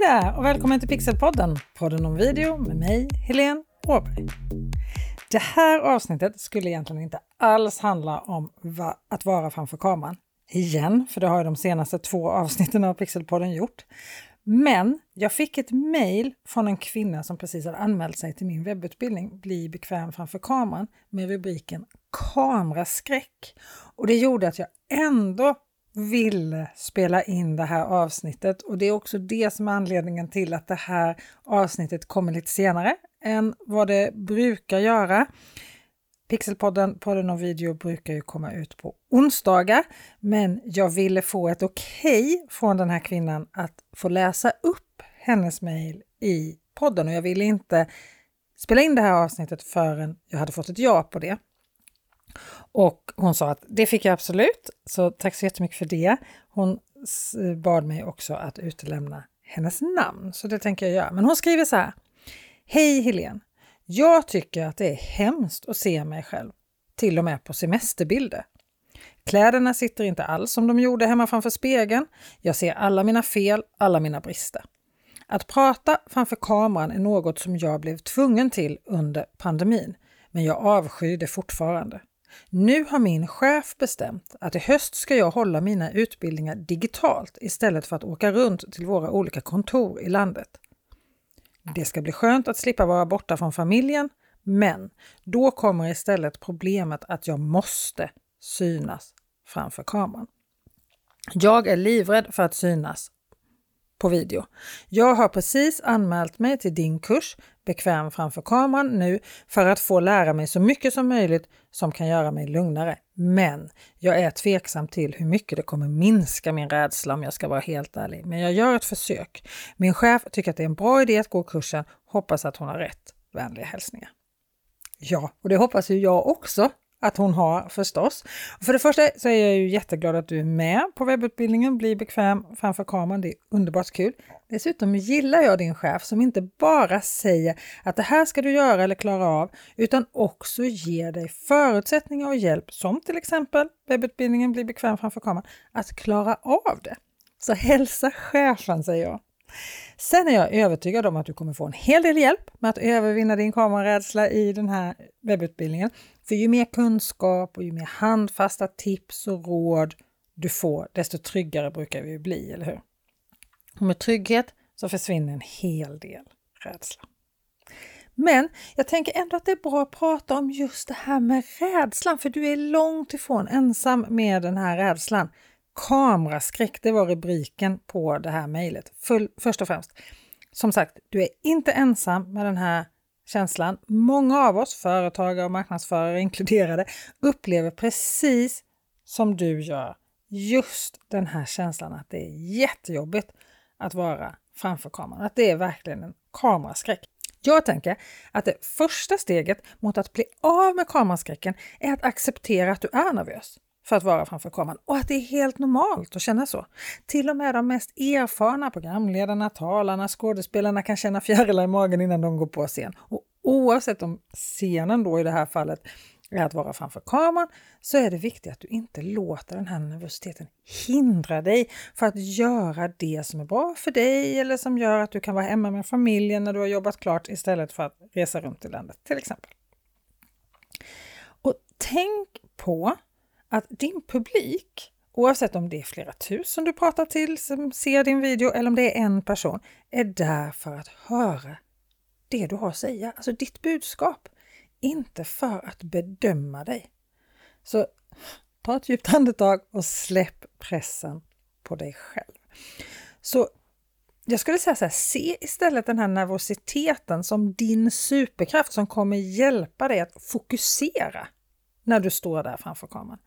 Hej där och välkommen till Pixelpodden, podden om video med mig, Helene Åberg. Det här avsnittet skulle egentligen inte alls handla om va att vara framför kameran. Igen, för det har de senaste två avsnitten av Pixelpodden gjort. Men jag fick ett mejl från en kvinna som precis har anmält sig till min webbutbildning Bli bekväm framför kameran med rubriken Kameraskräck. Och det gjorde att jag ändå ville spela in det här avsnittet och det är också det som är anledningen till att det här avsnittet kommer lite senare än vad det brukar göra. Pixelpodden, podden och video brukar ju komma ut på onsdagar, men jag ville få ett okej okay från den här kvinnan att få läsa upp hennes mejl i podden och jag ville inte spela in det här avsnittet förrän jag hade fått ett ja på det. Och hon sa att det fick jag absolut, så tack så jättemycket för det. Hon eh, bad mig också att utelämna hennes namn, så det tänker jag göra. Men hon skriver så här. Hej Helene! Jag tycker att det är hemskt att se mig själv, till och med på semesterbilder. Kläderna sitter inte alls som de gjorde hemma framför spegeln. Jag ser alla mina fel, alla mina brister. Att prata framför kameran är något som jag blev tvungen till under pandemin, men jag avskyr det fortfarande. Nu har min chef bestämt att i höst ska jag hålla mina utbildningar digitalt istället för att åka runt till våra olika kontor i landet. Det ska bli skönt att slippa vara borta från familjen, men då kommer istället problemet att jag måste synas framför kameran. Jag är livrädd för att synas på video. Jag har precis anmält mig till din kurs Bekväm framför kameran nu för att få lära mig så mycket som möjligt som kan göra mig lugnare. Men jag är tveksam till hur mycket det kommer minska min rädsla om jag ska vara helt ärlig. Men jag gör ett försök. Min chef tycker att det är en bra idé att gå kursen. Hoppas att hon har rätt. Vänliga hälsningar. Ja, och det hoppas ju jag också att hon har förstås. För det första så är jag ju jätteglad att du är med på webbutbildningen Bli bekväm framför kameran. Det är underbart kul. Dessutom gillar jag din chef som inte bara säger att det här ska du göra eller klara av, utan också ger dig förutsättningar och hjälp som till exempel webbutbildningen Bli bekväm framför kameran att klara av det. Så hälsa chefen säger jag. Sen är jag övertygad om att du kommer få en hel del hjälp med att övervinna din kamerarädsla i den här webbutbildningen. För ju mer kunskap och ju mer handfasta tips och råd du får, desto tryggare brukar vi bli, eller hur? Och med trygghet så försvinner en hel del rädsla. Men jag tänker ändå att det är bra att prata om just det här med rädslan, för du är långt ifrån ensam med den här rädslan. Kameraskräck, det var rubriken på det här mejlet. Först och främst, som sagt, du är inte ensam med den här känslan. Många av oss, företagare och marknadsförare inkluderade, upplever precis som du gör just den här känslan att det är jättejobbigt att vara framför kameran. Att det är verkligen en kameraskräck. Jag tänker att det första steget mot att bli av med kameraskräcken är att acceptera att du är nervös för att vara framför kameran och att det är helt normalt att känna så. Till och med de mest erfarna programledarna, talarna, skådespelarna kan känna fjärilar i magen innan de går på scen. Och oavsett om scenen då i det här fallet är att vara framför kameran så är det viktigt att du inte låter den här nervositeten hindra dig för att göra det som är bra för dig eller som gör att du kan vara hemma med familjen när du har jobbat klart istället för att resa runt i landet till exempel. Och tänk på att din publik, oavsett om det är flera tusen du pratar till som ser din video eller om det är en person, är där för att höra det du har att säga, alltså ditt budskap, inte för att bedöma dig. Så ta ett djupt andetag och släpp pressen på dig själv. Så jag skulle säga så här, se istället den här nervositeten som din superkraft som kommer hjälpa dig att fokusera när du står där framför kameran.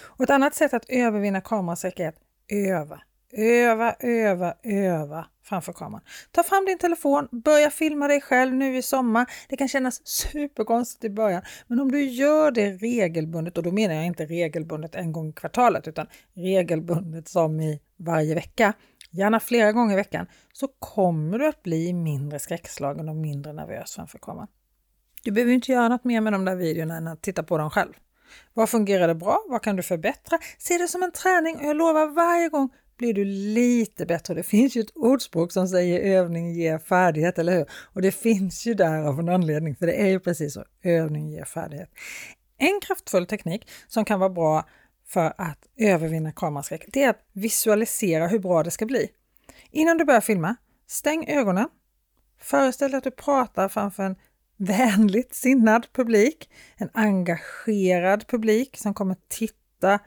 Och ett annat sätt att övervinna kamerasäkerhet är att öva. Öva, öva, öva framför kameran. Ta fram din telefon, börja filma dig själv nu i sommar. Det kan kännas superkonstigt i början, men om du gör det regelbundet, och då menar jag inte regelbundet en gång i kvartalet, utan regelbundet som i varje vecka, gärna flera gånger i veckan, så kommer du att bli mindre skräckslagen och mindre nervös framför kameran. Du behöver inte göra något mer med de där videorna än att titta på dem själv. Vad fungerade bra? Vad kan du förbättra? Se det som en träning och jag lovar varje gång blir du lite bättre. Det finns ju ett ordspråk som säger övning ger färdighet, eller hur? Och det finns ju där av en anledning, för det är ju precis så. Övning ger färdighet. En kraftfull teknik som kan vara bra för att övervinna kameraskräck, det är att visualisera hur bra det ska bli. Innan du börjar filma, stäng ögonen. Föreställ dig att du pratar framför en vänligt sinnad publik, en engagerad publik som kommer titta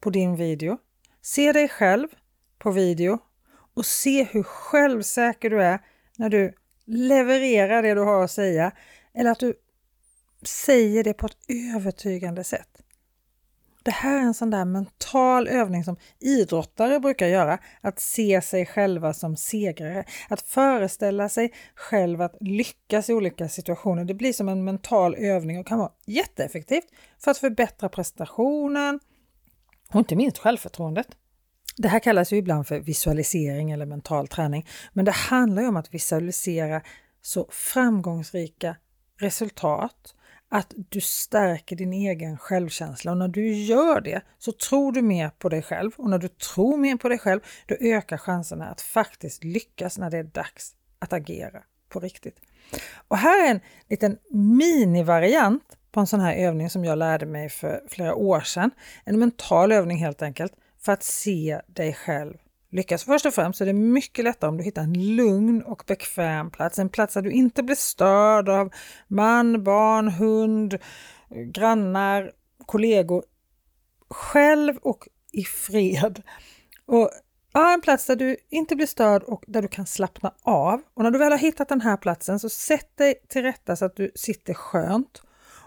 på din video. Se dig själv på video och se hur självsäker du är när du levererar det du har att säga eller att du säger det på ett övertygande sätt. Det här är en sån där mental övning som idrottare brukar göra, att se sig själva som segrare, att föreställa sig själv att lyckas i olika situationer. Det blir som en mental övning och kan vara jätteeffektivt för att förbättra prestationen och inte minst självförtroendet. Det här kallas ju ibland för visualisering eller mental träning, men det handlar ju om att visualisera så framgångsrika resultat att du stärker din egen självkänsla och när du gör det så tror du mer på dig själv och när du tror mer på dig själv då ökar chanserna att faktiskt lyckas när det är dags att agera på riktigt. Och här är en liten minivariant på en sån här övning som jag lärde mig för flera år sedan. En mental övning helt enkelt för att se dig själv lyckas. Först och främst är det mycket lättare om du hittar en lugn och bekväm plats. En plats där du inte blir störd av man, barn, hund, grannar, kollegor. Själv och i fred. Och ja, en plats där du inte blir störd och där du kan slappna av. Och när du väl har hittat den här platsen så sätt dig till rätta så att du sitter skönt.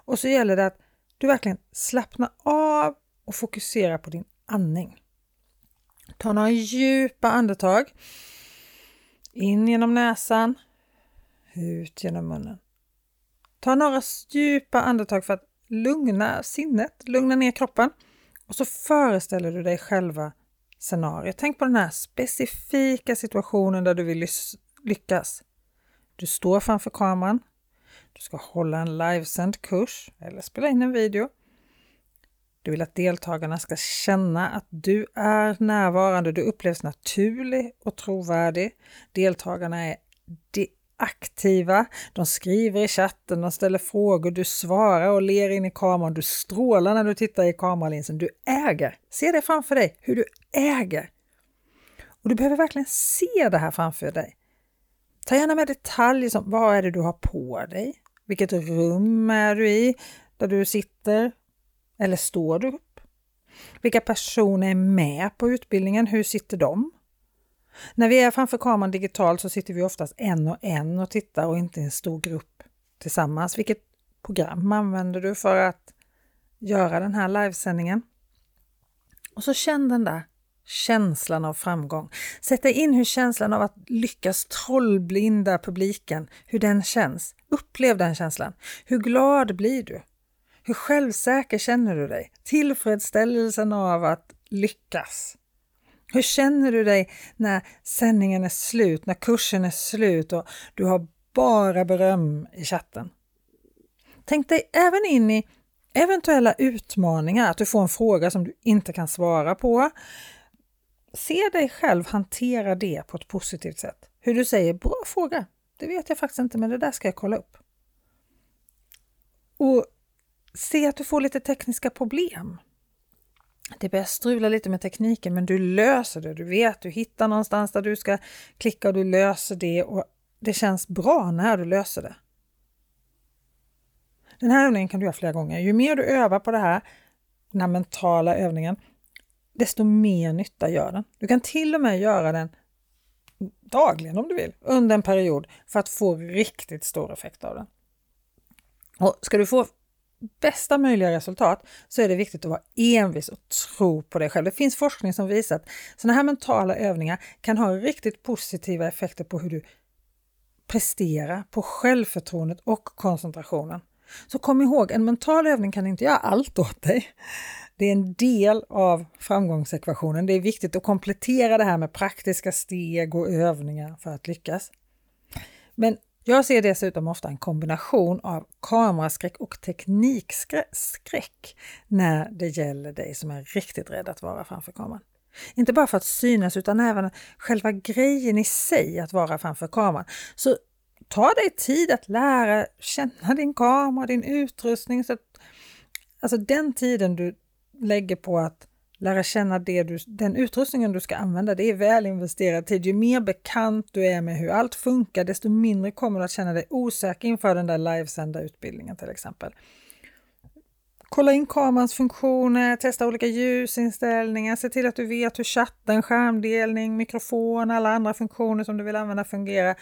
Och så gäller det att du verkligen slappnar av och fokuserar på din andning. Ta några djupa andetag. In genom näsan, ut genom munnen. Ta några djupa andetag för att lugna sinnet, lugna ner kroppen. Och så föreställer du dig själva scenariot. Tänk på den här specifika situationen där du vill lyckas. Du står framför kameran. Du ska hålla en livesänd kurs eller spela in en video. Du vill att deltagarna ska känna att du är närvarande, du upplevs naturlig och trovärdig. Deltagarna är aktiva, de skriver i chatten, de ställer frågor, du svarar och ler in i kameran, du strålar när du tittar i kameralinsen. Du äger! Se det framför dig, hur du äger! Och du behöver verkligen se det här framför dig. Ta gärna med detaljer som vad är det du har på dig? Vilket rum är du i där du sitter? Eller står du upp? Vilka personer är med på utbildningen? Hur sitter de? När vi är framför kameran digitalt så sitter vi oftast en och en och tittar och inte i en stor grupp tillsammans. Vilket program använder du för att göra den här livesändningen? Och så känn den där känslan av framgång. Sätt dig in hur känslan av att lyckas trollblinda publiken, hur den känns. Upplev den känslan. Hur glad blir du? Hur självsäker känner du dig? Tillfredsställelsen av att lyckas. Hur känner du dig när sändningen är slut, när kursen är slut och du har bara beröm i chatten? Tänk dig även in i eventuella utmaningar, att du får en fråga som du inte kan svara på. Se dig själv hantera det på ett positivt sätt. Hur du säger “bra fråga, det vet jag faktiskt inte men det där ska jag kolla upp”. Och se att du får lite tekniska problem. Det börjar strula lite med tekniken men du löser det. Du vet, du hittar någonstans där du ska klicka och du löser det och det känns bra när du löser det. Den här övningen kan du göra flera gånger. Ju mer du övar på det här, den här mentala övningen, desto mer nytta gör den. Du kan till och med göra den dagligen om du vill, under en period för att få riktigt stor effekt av den. Och Ska du få bästa möjliga resultat så är det viktigt att vara envis och tro på dig själv. Det finns forskning som visar att sådana här mentala övningar kan ha riktigt positiva effekter på hur du presterar, på självförtroendet och koncentrationen. Så kom ihåg, en mental övning kan inte göra allt åt dig. Det är en del av framgångsekvationen. Det är viktigt att komplettera det här med praktiska steg och övningar för att lyckas. Men jag ser dessutom ofta en kombination av kameraskräck och teknikskräck när det gäller dig som är riktigt rädd att vara framför kameran. Inte bara för att synas utan även själva grejen i sig att vara framför kameran. Så ta dig tid att lära känna din kamera, din utrustning. Så att, alltså den tiden du lägger på att lära känna det du, den utrustningen du ska använda, det är väl investerad tid. Ju mer bekant du är med hur allt funkar, desto mindre kommer du att känna dig osäker inför den där livesända utbildningen till exempel. Kolla in kamerans funktioner, testa olika ljusinställningar, se till att du vet hur chatten, skärmdelning, mikrofon, alla andra funktioner som du vill använda fungerar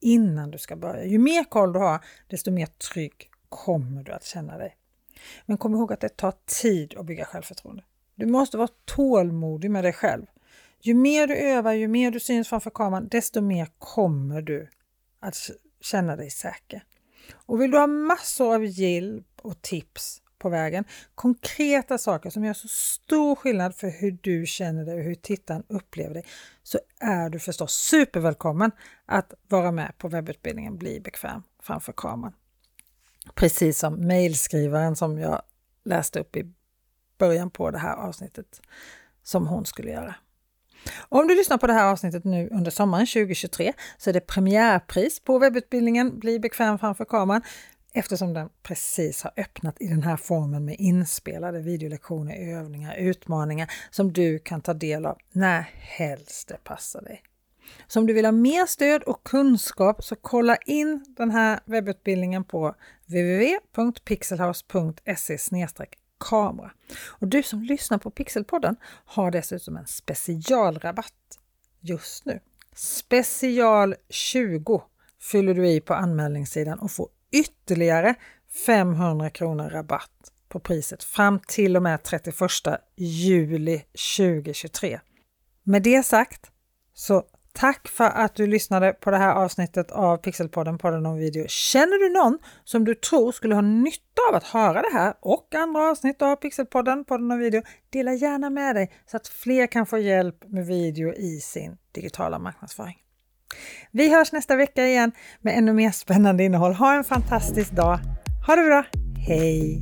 innan du ska börja. Ju mer koll du har, desto mer trygg kommer du att känna dig. Men kom ihåg att det tar tid att bygga självförtroende. Du måste vara tålmodig med dig själv. Ju mer du övar, ju mer du syns framför kameran, desto mer kommer du att känna dig säker. Och vill du ha massor av hjälp och tips på vägen, konkreta saker som gör så stor skillnad för hur du känner dig och hur tittaren upplever dig, så är du förstås supervälkommen att vara med på webbutbildningen Bli bekväm framför kameran. Precis som mejlskrivaren som jag läste upp i början på det här avsnittet som hon skulle göra. Om du lyssnar på det här avsnittet nu under sommaren 2023 så är det premiärpris på webbutbildningen Bli bekväm framför kameran eftersom den precis har öppnat i den här formen med inspelade videolektioner, övningar, utmaningar som du kan ta del av när helst det passar dig. Så om du vill ha mer stöd och kunskap så kolla in den här webbutbildningen på www.pixelhouse.se kamera. Och du som lyssnar på Pixelpodden har dessutom en specialrabatt just nu. Special 20 fyller du i på anmälningssidan och får ytterligare 500 kronor rabatt på priset fram till och med 31 juli 2023. Med det sagt så Tack för att du lyssnade på det här avsnittet av Pixelpodden, podden om video. Känner du någon som du tror skulle ha nytta av att höra det här och andra avsnitt av Pixelpodden, podden om video, dela gärna med dig så att fler kan få hjälp med video i sin digitala marknadsföring. Vi hörs nästa vecka igen med ännu mer spännande innehåll. Ha en fantastisk dag! Ha det bra! Hej!